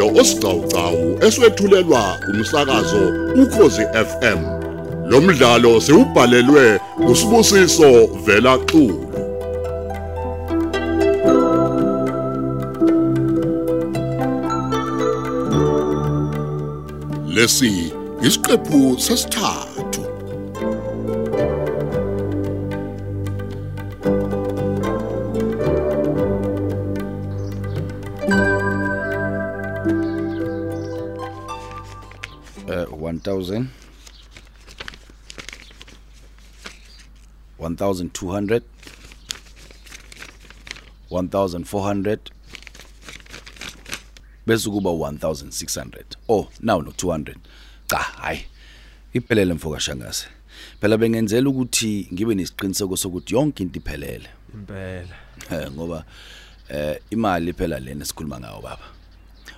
umdlalo osiqhawqhawo eswetshulelwa umsakazo ukhozi FM lo mdlalo siubhalelwe usibusiso vela xulu. Lesi isiqephu sesithathu. 1000 1200 1400 bese kuba 1600 oh now no 200 cha hayi iphelele mfoka shangazi phela bengenzela ukuthi ngibe nesiqiniseko sokuthi yonke into iphelele. Impela. Eh, ngoba eh imali phela lena sikhuluma ngayo baba.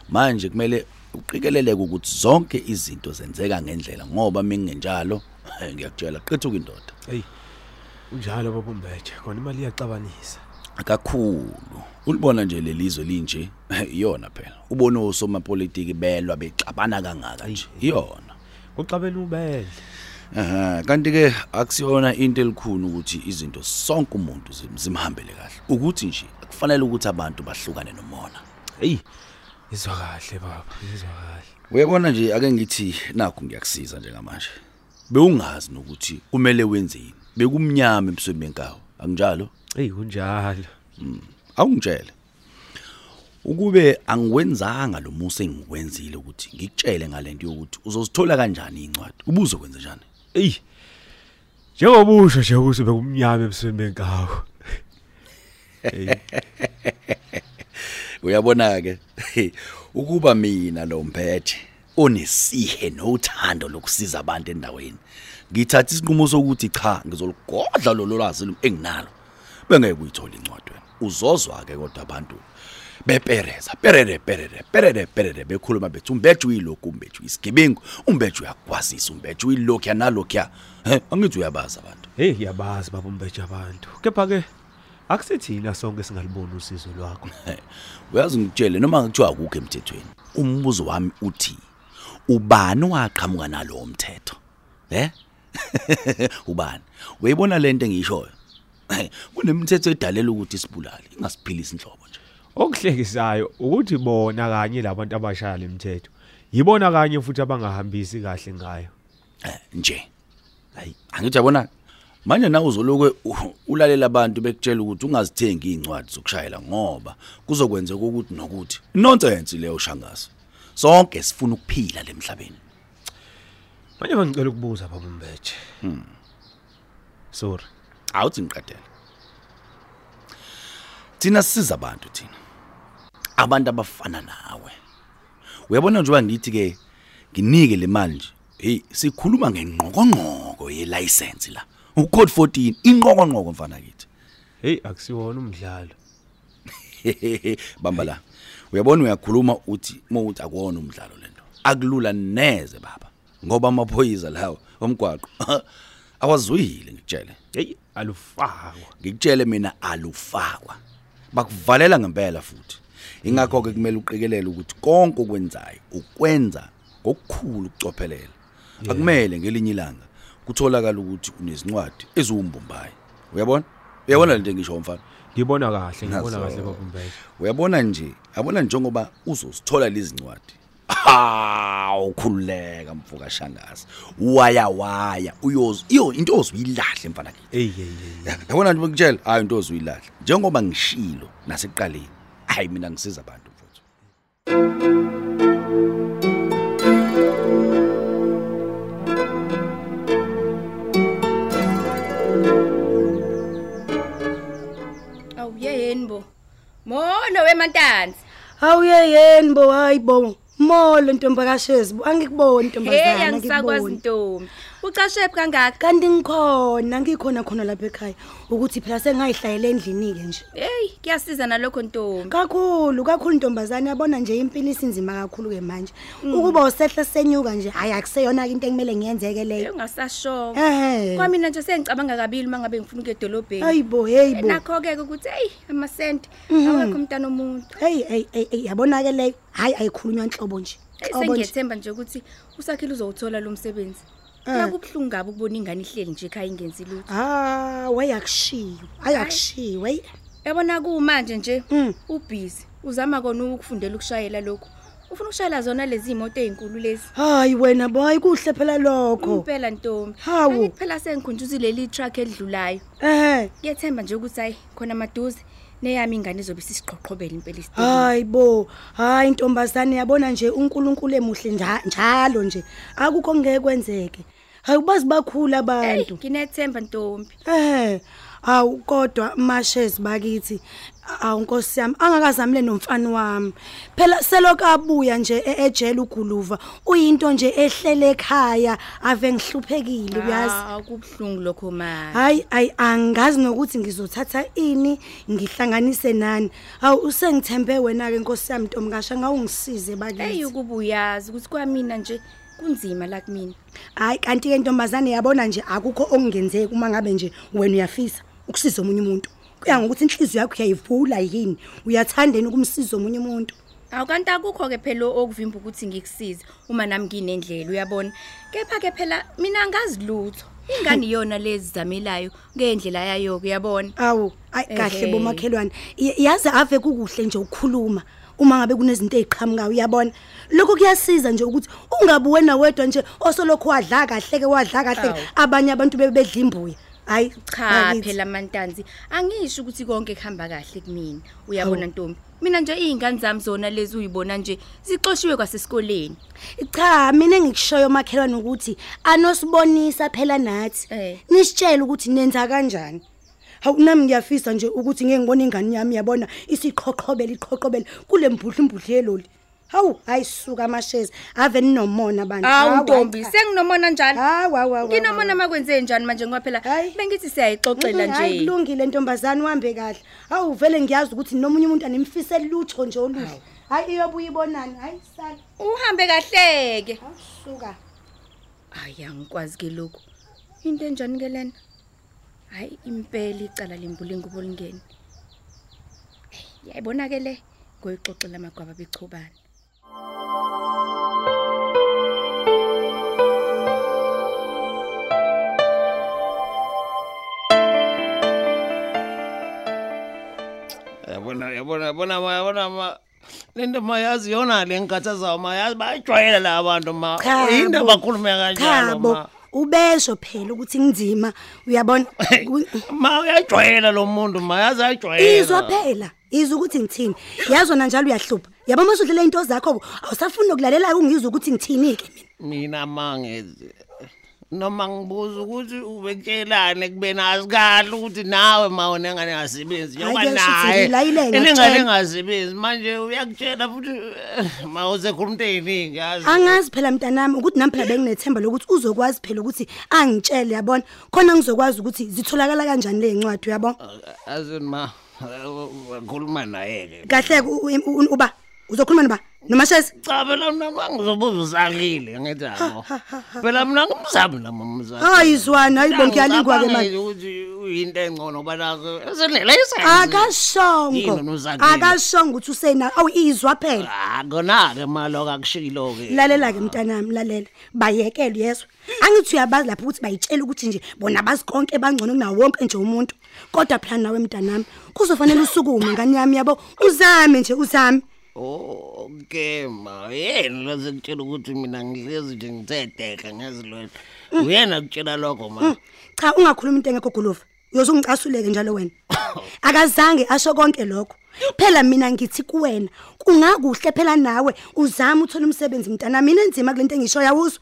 Manje kumele uqikeleleke ukuthi zonke izinto zenzeka ngendlela ngoba mingenjalo ngiyakutshela qethuka indoda hey unjalo baba umbethe khona imali iyaxabanisa. Kakhulu. Ulibona nje lelizwe linje iyona phela. Ubone osomapolitiki belwa bexabana kangaka nje. Iyona. Uxabene ubele. Aha kanti ke akusiyona into elikhulu ukuthi izinto sonke umuntu zim- zimhambele kahle. Ukuthi nje kufanele ukuthi abantu bahlukane nomona hey izwa kahle baba. Izwa kahle. Uyabona nje ake ngithi nakho ngiyakusiza njengamanje. Bewungazi nokuthi kumele wenzeni bekumnyama ebusweni benkawu. Akunjalo? Hey kunjalo. Awungitshele. Ukube angiwenzanga lo musa engikwenzile ukuthi ngikutshele ngalento yokuthi uzozithola kanjani incwadi? Ubuzo kwenza njani? Hey njengoba usho nje ukuthi bekumnyama ebusweni benkawu. Hey uyabona ke ukuba mina lo mphethe onesihe nothando lokusiza abantu endaweni ngithatha isinqumo sokuthi cha ngizoligodla lo lwazi enginalo bengeke uyithola incwadi wena. Uzozwa ke kodwa abantu bepereza perere perere perere perere bekhuluma bethi umbethu uyilokhu umbethu isigebengu umbethu uyakwazisa umbethu uyilokhu yanalokhu he angithi uyabaza abantu. Hey yabazi baba umbethe abantu kepha ke akusithina sonke singaliboni usizo lwakho. Uyazi ngitshele noma ngithiwa akukho emthethweni umbuzo wami uthi ubani waqhamuka nalo umthetho eh ubani? Uyibona lento engishoyo kunemithetho edalela ukuthi sibulale ingasiphilisi inhlobo nje. Okuhlekisayo ukuthi bona kanye labantu abashaya lemithetho yibona kanye futhi abangahambisi kahle ngayo? Eh, nje. Hayi angithi yabona manje nawe uzoloku u- ulalela abantu bekutshela ukuthi ungazithengi incwadi zokushayela ngoba kuzokwenza ukuthi nokuthi nonsense leyo shangazi. Sonke sifuna ukuphila lemhlabeni manje ngicela ukubuza baba umbethe. Sorry. Awuthi ngiqedela thina sisiza abantu thina. Abantu abafana nawe. Uyabona njengoba ngithi ke nginike le mali nje? Hey sikhuluma ngengqokonqoko yelicense la. Ucode 14 inqokonqoko mfana kithi. Hey akusiwona umdlalo. Bamba la uyabona uyakhuluma uthi mawuthi akuwona umdlalo lento akulula neze baba ngoba amaphoyisa lawo omgwaqo awazwile ngitshele hey alufakwa. Ngikutshele mina alufakwa bakuvalela ngempela futhi. Ingakho ke kumele uqikelele ukuthi konke okwenzayo ukwenza ngokukhulu ukucophelela. Akumele ngelinye ilanga kutholakala ukuthi unezincwadi eziwumbumbayi uyabona? Uyabona lento engisho mfana? Ngibona kahle ngibona Nazo. kahle baba umbethe uyabona nje? Yabona njengoba uzosithola lezi ncwadi ha ukhululeka mfuka shangazi. Waya waya. Uyoz iyo into ozuyilahle mfana kithi. Hey hey hey yabona nje ngikutshela hayi into ozuyilahle njengoba ngishilo nasekuqaleni hayi mina ngisiza abantu mfuthu molo wemantanzi Awuyeyeni bo hayibo. Molo ntombi kaShezi, angikuboni hey ntombazana angisakwazi angikuboni. ntombi Ucashephi kangaka? kanti ngikhona ngikhona khona lapha ekhaya ukuthi phela sengayihlayela endlini ke nje Hey, kuyasiza nalokho ntombi. kakhulu kakhulu ntombazane yabona nje impilo isinzima kakhulu ke manje ukuba usehla senyuka nje hayi akuseyona into engemele ngiyenzeke leyo Ungasasho. ehe Kwamina nje sengicabanga kabili mangabe ngifuna ukuya edolobheni. hayibo hayibo Nakho ke ukuthi hey amasenti awekho umntana omuntu. hey hey hey hey, yabona ke leyo hayi ayikhulunywa inhlobo nje Nhlobo nje. Sengiyethemba nje ukuthi usakhile uzowuthola lo msebenzi. Eh. Yakubhlungu ngabe ukubona ingane ihleli nje ekhaya ingenzi lutho. ah wayakushiyo ayakushiyo hey Yabona kumanje nje Mm. ubhizi uzama kona ukufundela ukushayela lokho. Ufuna ukushayela zona lezi imoto ezinkulu lezi. hayi wena boy kuhle phela lokho Impela ntombi. Hawu. Kanti Phela sengikhunjuzile leli truck edlulayo. ehe Ngiyethemba nje ukuthi hayi khona maduze neyami ingane izobe sisiqhoqhobela impela isitini. hayi bo hayi intombazane yabona nje uNkulunkulu emuhle nja- njalo nje akukho ngeke kwenzeke hayi bazi bakhulu Hey, abantu nginethemba ntombi. eh awu kodwa mashes bakithi awu nkosi yami angakazamile nomfana wami. Phela seloku abuya nje e- ejele uguluva uyinto nje ehlele ekhaya ave ngihluphekile uyazi? Ah, kubhlungu lokho manje. hayi ayi angazi nokuthi ngizothatha ini ngihlanganise nani. Awu usengithembe wena ke nkosi yami Ntomkasha ngawungisize Hey bakithi. Ukuba uyazi ukuthi kwamina nje kunzima la kumina. hayi kanti ke ntombazane yabona nje akukho okungenzeki uma ngabe nje wena uyafisa. Ukusiza omunye umuntu kuya ngokuthi inhliziyo yakho uyayivula yini uyathandeni ukumsiza omunye umuntu Awukanti akukho ke phela okuvimba ukuthi ngikusize uma nami nginendlela uyabona. Kepha ke phela mina ngazi lutho. Ingane iyona lezi zamelayo ngendlela yayo uyabona. awu ayi kahle Ehhe. bomakhelwane Y- yazi ave kukuhle nje ukukhuluma uma ngabe kunezinto eziqhamukayo uyabona lokho kuyasiza nje ukuthi ungabe wena wedwa nje osolokho wadla kahle ke wadla kahle Awu. abanye abantu bebedla imbuya hayi Cha bakithi. phela mantanzi angisho ukuthi konke kuhamba kahle kumina. Uyabona ntombi. Mina nje izingane zami zona lezi uyibona nje zixoshiwe kwasesikoleni. cha mina engikushoyo makhelwane ukuthi anosibonisa phela nathi Eh. nisitshela ukuthi nenza kanjani hawu nami ngiyafisa nje ukuthi ngeke ngibone ingane yami yabona isiqhoqhobela iqhoqhobela kule mbudla imbudla yeloli hawu ayisuka amashezi ave ninomona bantu Awu ntombi senginomona njalo. hawu hawu hawu Nginomona makwenze njani manje ngoba phela bengithi siyayixoxela nje. kulungile ntombazane uhambe kahle hawu vele ngiyazi ukuthi nomunye umuntu animfise lutho nje oluhle hayi iyobuya ibonani hayi sala Uhambe kahleke. awusuka Hayi angikwazi ke lokho. Into enjani ke lena? Hayi impela icala lembula ingubo lingene. Hey, yayibona ke le ngoyixoxela amagwaba bechobana. Yabona yabona yabona ma yabona ma lento mayazi yona le ngikhathazayo mayazi bayajwayela la abantu ma. Cha yini bo. abakhulume kanjalo Cha bo, ma? ubesho phela ukuthi ngizima uyabona? Ku- ma uyajwayela lo muntu mayazi ayajwayela izwa phela. Izwa ukuthi ngithini? Yazona njalo uyahlupha. Yabo masudlela into zakho awusafuni ukulalela ungizwa ukuthi ngithini ke mina mina mangezi noma ngibuza ukuthi ubekutshelane kubeni asikahle ukuthi nawe ma wena ngane ngasebenzi Hhayi, njengoba kuyasho ukuthi naye ngilayileke ingane ngakutshela. ngasebenzi manje uyakutshela futhi eh, ma usekhuluma into eziningi yazi. Angazi phela mntanami ukuthi nami phela benginethemba lokuthi uzokwazi phela ukuthi angitshele yabona? Khona ngizokwazi ukuthi zitholakala kanjani le ncwadi uyabona azini ma ngikhuluma naye ke kahle uba uzokhuluma noba nomashezi cha phela mina mangizobuza usakile ngithi yabo. phela mina ngumzami nami umzami hayi izwana hayibo ngiyalingwa ke manje. ukuthi uyinto engcono banako esendlela isenzi akashongo. Yini nozakile? akashongo ukuthi usena awu izwa phela. Akona ke malo akushilo ke lalela ke mntanami lalela. Bayekele yezwa angithi uyabazi lapho ukuthi bayitshela ukuthi nje bona bazi konke bangcono kunawo wonke nje umuntu. Kodwa phela nawe mntanami kuzofanele usukume ngani yami yabo? Uzame nje uzame. Okay ma yena lazikutshela ukuthi mina ngihlezi nje ngitsedeka ngezilwela. Uyena kutshela lokho ma? Cha ungakhuluma into engekho guluva uyosungicasuleke njalo wena. Akazange asho konke lokho. Phela mina ngithi kuwena kungakuhle phela nawe uzama uthola umsebenzi mntana. Mina enzima kulento engisho yawuzwa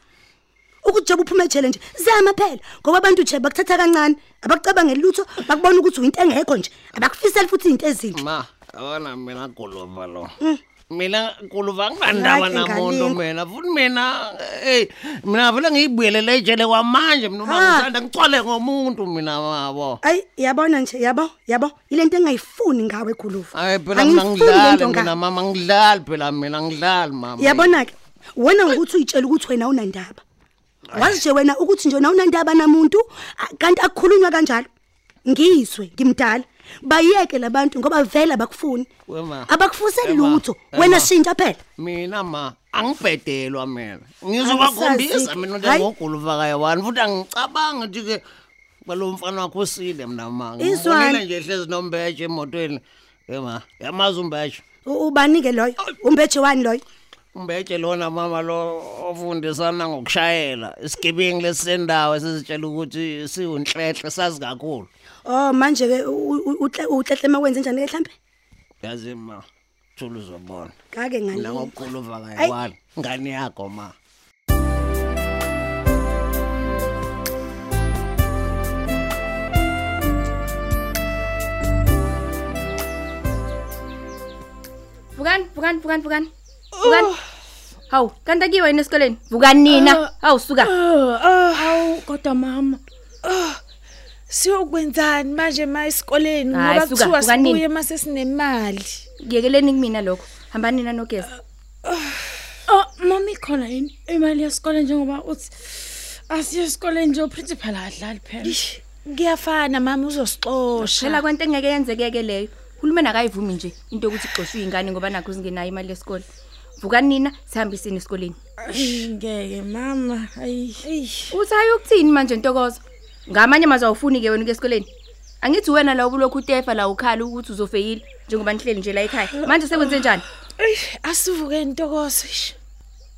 ukuthi nje uphume ejele nje zama phela. Ngoba abantu nje bakuthatha kancane abakucabanga lutho bakubona ukuthi uyinto engekho nje. Abakufisela futhi izinto ezinhle ma abana mina golova lo. Mina nkuluva nginandaba Hayi, namuntu engalinga. mina? Futhi mina hey mina vele ngiyibuyelele ejele kwamanje mina uma Ah. ngisanda ngicwale ngomuntu mina mabo ayi yabona nje yabo yabo ilento engayifuni ngawe guluva hayi phela mina Angiyifuni lento ngidlali nga- mina mama ngidlali phela mina ngidlali mama. Yabona ke wena ngokuthi uyitshela ukuthi wena unandaba. Wazi nje wena ukuthi nje wena unandaba namuntu a- kanti akukhulunywa kanjalo. Ngizwe ngimdala. Bayeke labantu ngoba vele abakufuni Wema. abakufuse Wema. lutho Wema. wena shintsha phela mina ma angibhedelwa mina ngizobakhombisa Angisazi-ke. mina Hayi. njengoguluva kayewani futhi angicabanga nje ke kwalo mfana wakho usile mina ma Izwane. ngibonile nje ehlezi nombheje emotweni ema yamazi umbheje U- ubanike loyo umbeje wani loyo umbheje lona mama lo ofundisana ngokushayela isigebengu lesisendawo esizitshela ukuthi siwunhlehle sazi kakhulu. Oh manje ke utletlema wenze njani ke mhlambe yazi ma thula uzobona. Kake mina ngani ngoguluva kayewani ngani yakho ma? Vukani, vukani, vukani, vukani. Vukani. Hawu, kanti akiwe yini esikoleni? Vukani nina. Hawu suka. Hawu kodwa mama. Ah. Siyokwenzani manje ma esikoleni ngoba kuthiwa sibuye mase sinemali. Ngiyekeleni kumina lokho. Hambani nina nogeza. Oh, mama ikhona yini imali yesikole njengoba uthi asiye esikoleni nje uprincipal adlali phela. Ngiyafana mama uzosixosha. Phela kwento engeke yenzeke leyo. Uhulumeni akayivumi nje into yokuthi ixoshwe ingane ngoba nakho zingenayo imali yesikole. Vukani nina, sihambiseni esikoleni. ngeke mama. Ayi. Uthi ayokuthini manje Ntokozo? Ngamanye amazwi awufuni ke wena ke esikoleni. Angithi wena la ubulokhu utefa la ukhala ukuthi uzofeyila njengoba nihleli nje la ekhaya. Manje sekwenze njani? Ey, asivuke intokozo. ish.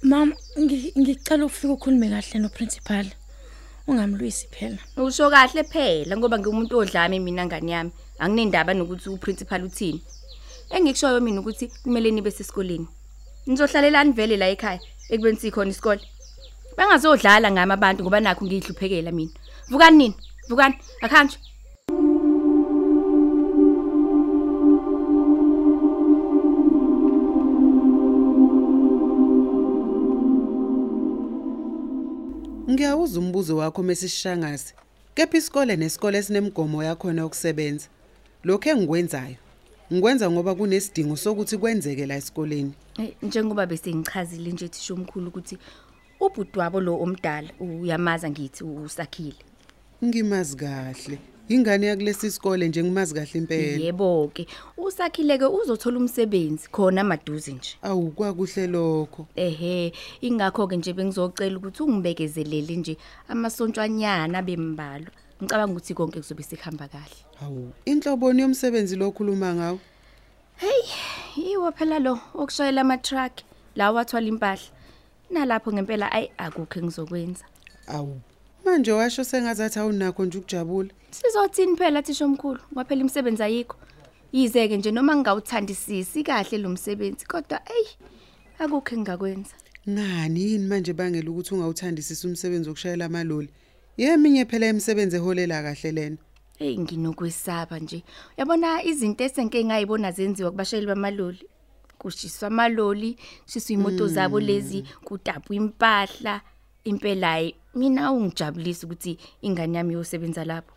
Mama, ngi- ngicela ukufika ukhulume kahle noprincipal. Ungamlwisi phela. Usho kahle phela ngoba ngiumuntu odlame mina ngani yami. Anginendaba nokuthi uprincipal uthini. Engikushoyo mina ukuthi kumele nibe sesikoleni. Nizohlalelani vele la ekhaya ekubeni sikhona isikole. Bangazodlala ngami abantu ngoba nakho ngihluphekela mina. Vukani nini? Vukani. Akhanjwe. Ngiyawuza umbuzo wakho mesishangazi. Kepha isikole nesikole esinemgomo yakhona yokusebenza. Lokho engikwenzayo ngikwenza ngoba kunesidingo sokuthi kwenzeke la esikoleni. Eh, njengoba bese ngichazile nje thisho omkhulu ukuthi ubhudwabo lo omdala uyamaza ngithi usakhile. Ngimazi kahle. Ingane yakulesi sikole nje ngimazi kahle impela. Yebo ke, usakhile ke uzothola umsebenzi khona maduze nje. Awukwakuhle lokho. Ehe, ingakho ke nje bengizocela ukuthi ungibekezelele nje amasontshwanyana bembalwa. Ngicabanga ukuthi konke kuzobe sikhamba kahle. Hawu, inhloboni yomsebenzi lokhuluma ngawo. Yiwo phela lo okushayela ama truck lawa wathwala impahla. Nalapho ngempela ayi akukho engizokwenza. Awu. Manje washo sengazathi awunakho nje ukujabula. Sizothini phela thisha omkhulu? Kwaphela imisebenzi ayikho. Yizeke nje noma ngingawuthandisisi kahle lo msebenzi kodwa ey akukho engakwenza. Ngani yini manje bangela ukuthi ungawuthandisisi umsebenzi wokushayela amaloli? Yeminye phela imisebenzi eholela kahle lena. Hey nginokwesaba nje. Uyabona izinto esenke ngayibona zenziwa kubashayeli bamaloli. Kushiswa amaloli, shiswa imoto zabo lezi, kutapwa impahla. Impela hayi mina ungijabulisa ukuthi ingane yami yosebenza lapho.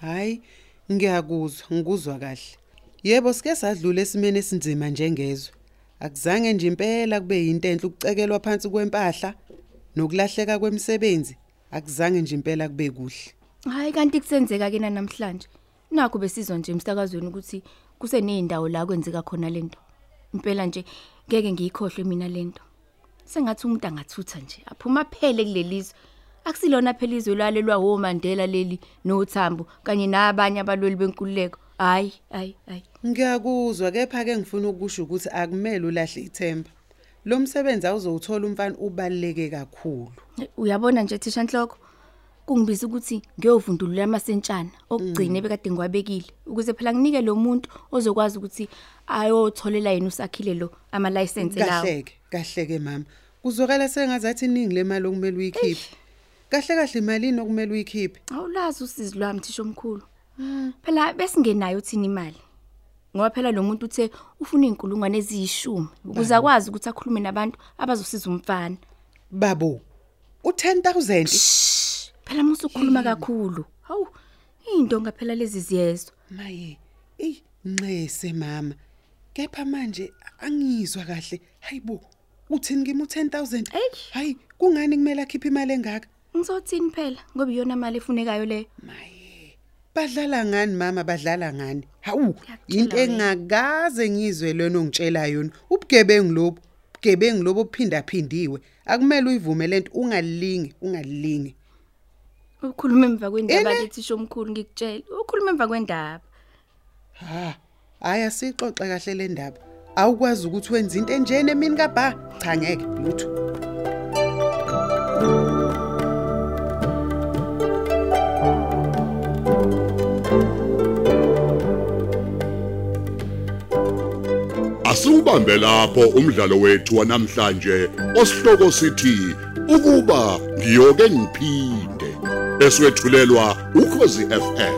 Hayi, ngiyakuzwa, ngikuzwa kahle. Yebo sike sadlula esimene esinzima njengezwe. Akuzange nje impela kube yinto enhle ukucekelwa phansi kwempahla nokulahleka kwemisebenzi. Akuzange nje impela kube kuhle. Hayi kanti kusenzeka ke namhlanje. Nakho besizwa nje emsakazweni ukuthi kuseneyindawo la kwenzeka khona lento. Impela nje ngeke ngiyikhohle mina lento. Sengathi umuntu angathutha nje aphuma phele kulelizwe. Akusilona phela izwe lalelwa wo Mandela leli noThambo kanye nabanye abalweli benkululeko. Hayi, hayi, hayi. Ngiyakuzwa kepha ke ngifuna ukusho ukuthi akumele ulahle ithemba. Lo msebenzi awuzowuthola umfana ubaleke kakhulu. Uyabona nje thisha Nhloko kungibiza ukuthi ngiyovundulula amasentshana okugcina ebekade ngiwabekile ukuze phela nginike lo muntu ozokwazi ukuthi ayotholela yena usakhile lo ama license lawo. Kahleke, kahleke mama. Kuzokala sengazathi iningi lemali okumele uyikhiphe. Kahle kahle imalini okumele uyikhiphe. Awulazi usizi lwami thisha omkhulu. Phela besingenayo thina imali. Ngoba phela lo muntu uthe ufuna inkulungwane eziyishumi ukuze akwazi ukuthi akhulume nabantu abazosiza umfana. Babo u10000 phela musu ukhuluma kakhulu hawu into ngaphela lezi ziyezwa. Maye ey nxese mama kepha manje angizwa kahle. Hayibo uthini kimi u10000 Eish. hayi kungani kumele akhiphe imali engaka? Ngizothini phela ngoba iyona mali efunekayo leyo badlala ngani mama? Badlala ngani? Hawu into engakaze ngizwe lona ongitshela yona. Ubugebengu lobu bugebengu lobu ophinda phindiwe akumele uyivume lento ungalilingi ungalilingi ukhuluma emva kwendaba Ene? lethisho omkhulu ngikutshela ukhuluma emva kwendaba. Ha haya sixoxe kahle le ndaba. Awukwazi ukuthi wenze into enjene emini kabha? Cha ngeke lutho Asubambe lapho umdlalo wethu wanamhlanje osihloko sithi ukuba ngiyoke ngiphinde eswetshulelwa ukhozi FM